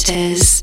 It is.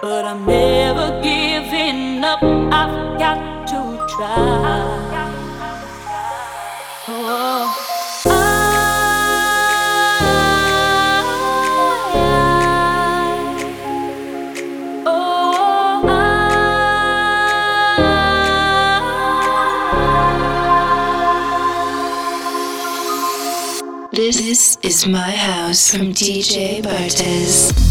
But I'm never giving up. I've got to try. Oh. This is my house from DJ Bartez.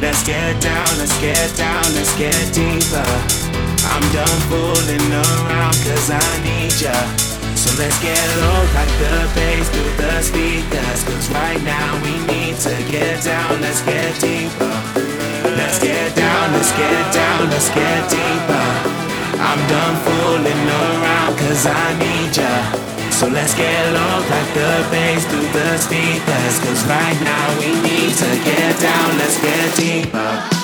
Let's get down, let's get down, let's get deeper. I'm done fooling around cause I need ya. So let's get low like the bass through the speakers. Cause right now we need to get down, let's get deeper. Let's get down, let's get down, let's get deeper. I'm done fooling around cause I need ya. So let's get low like the bass through the speakers. Cause right now we need to get down, let's get deeper.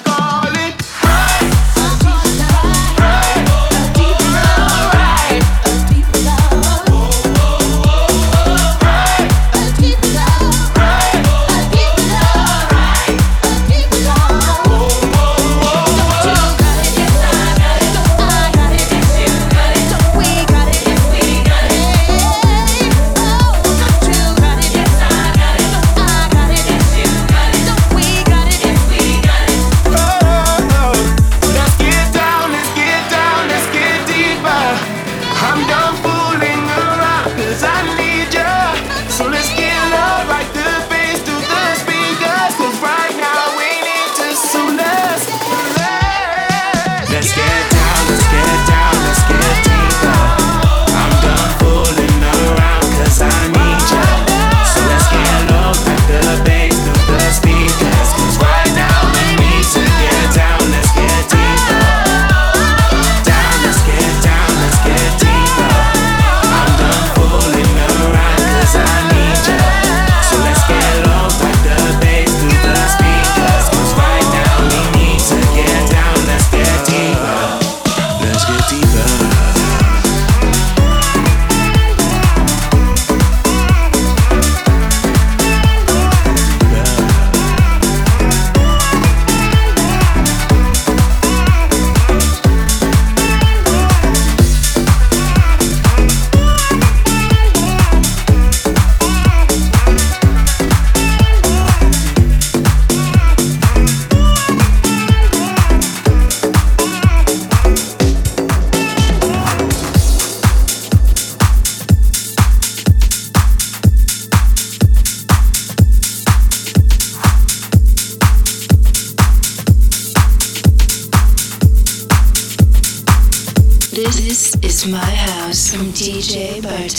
I'm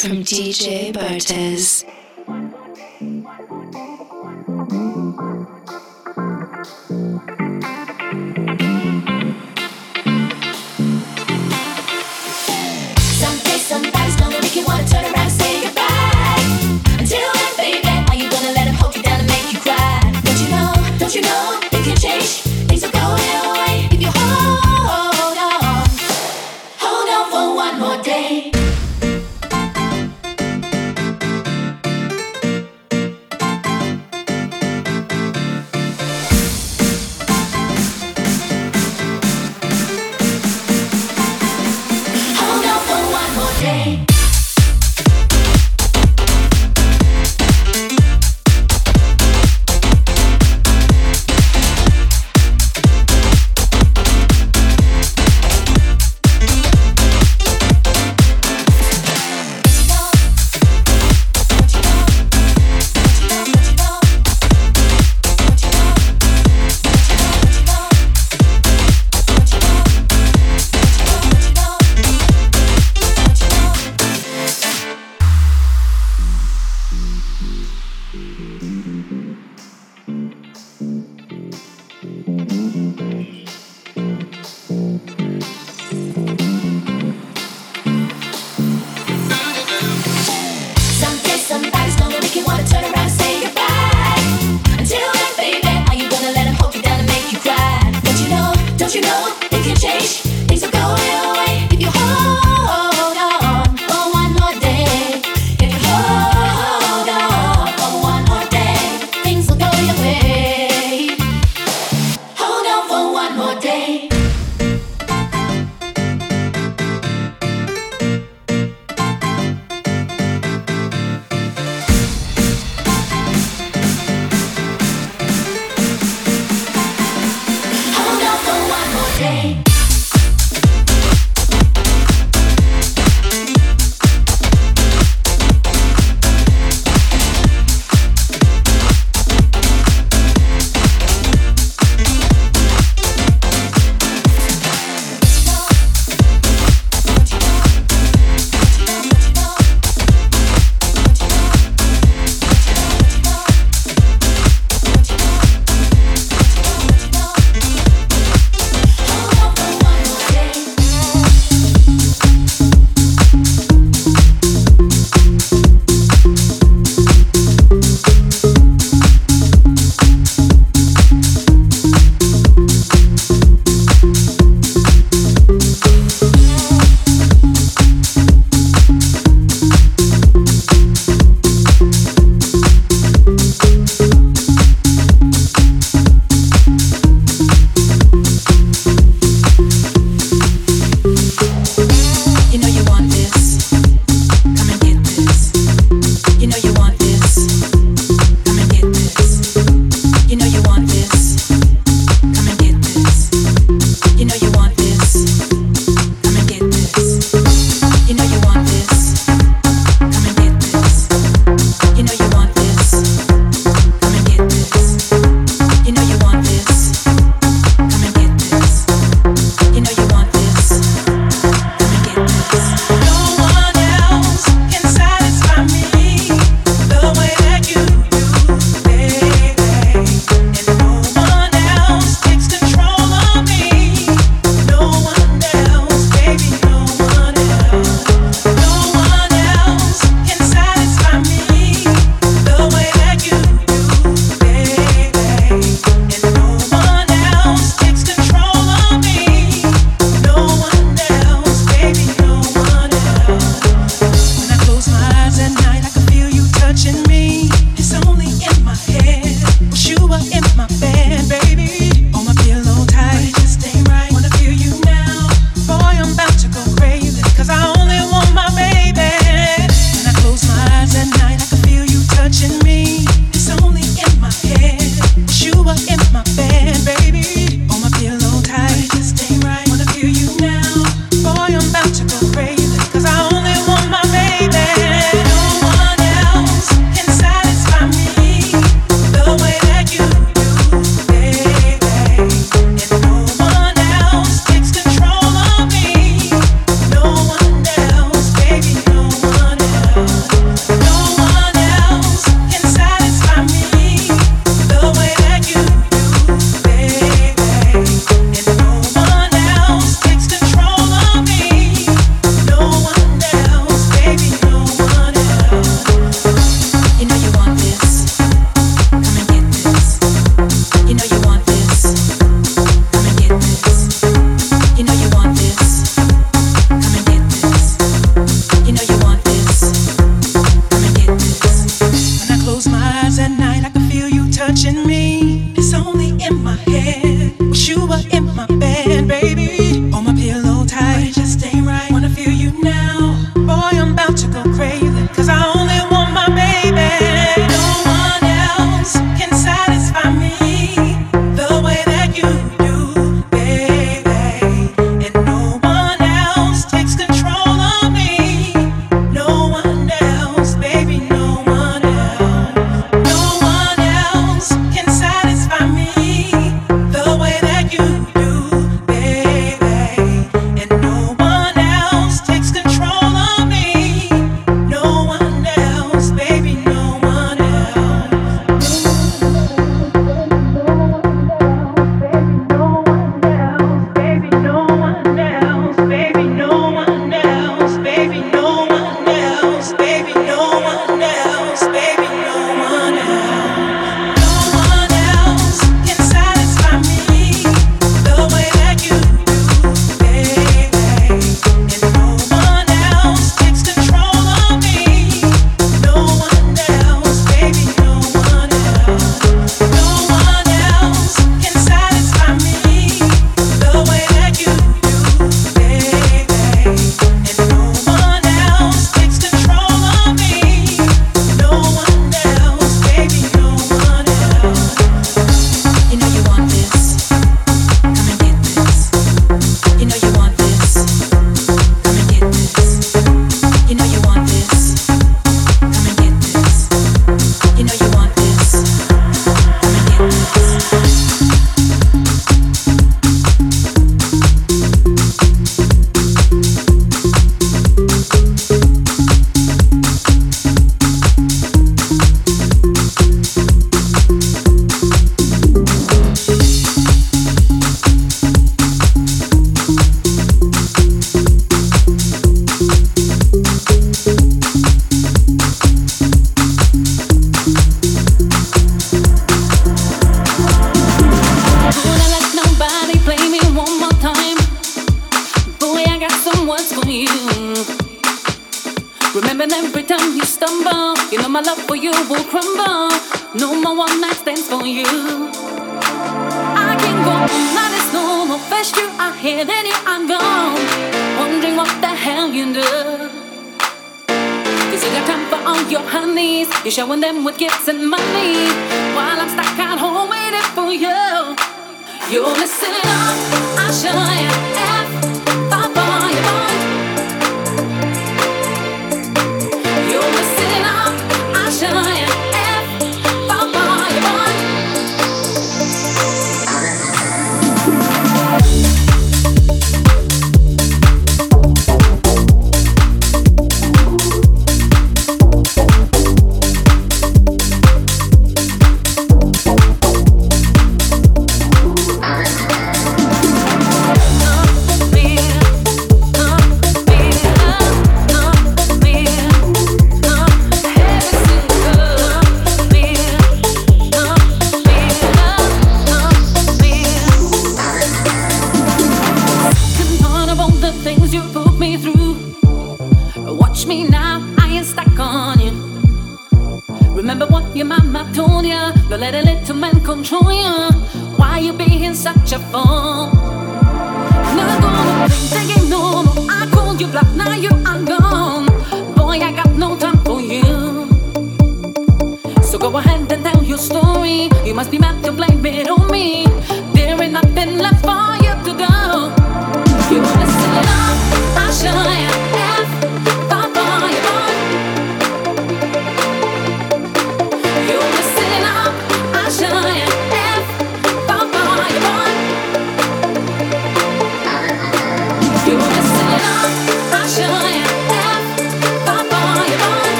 from DJ Bartez.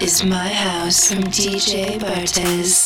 Is My House from DJ Bartez.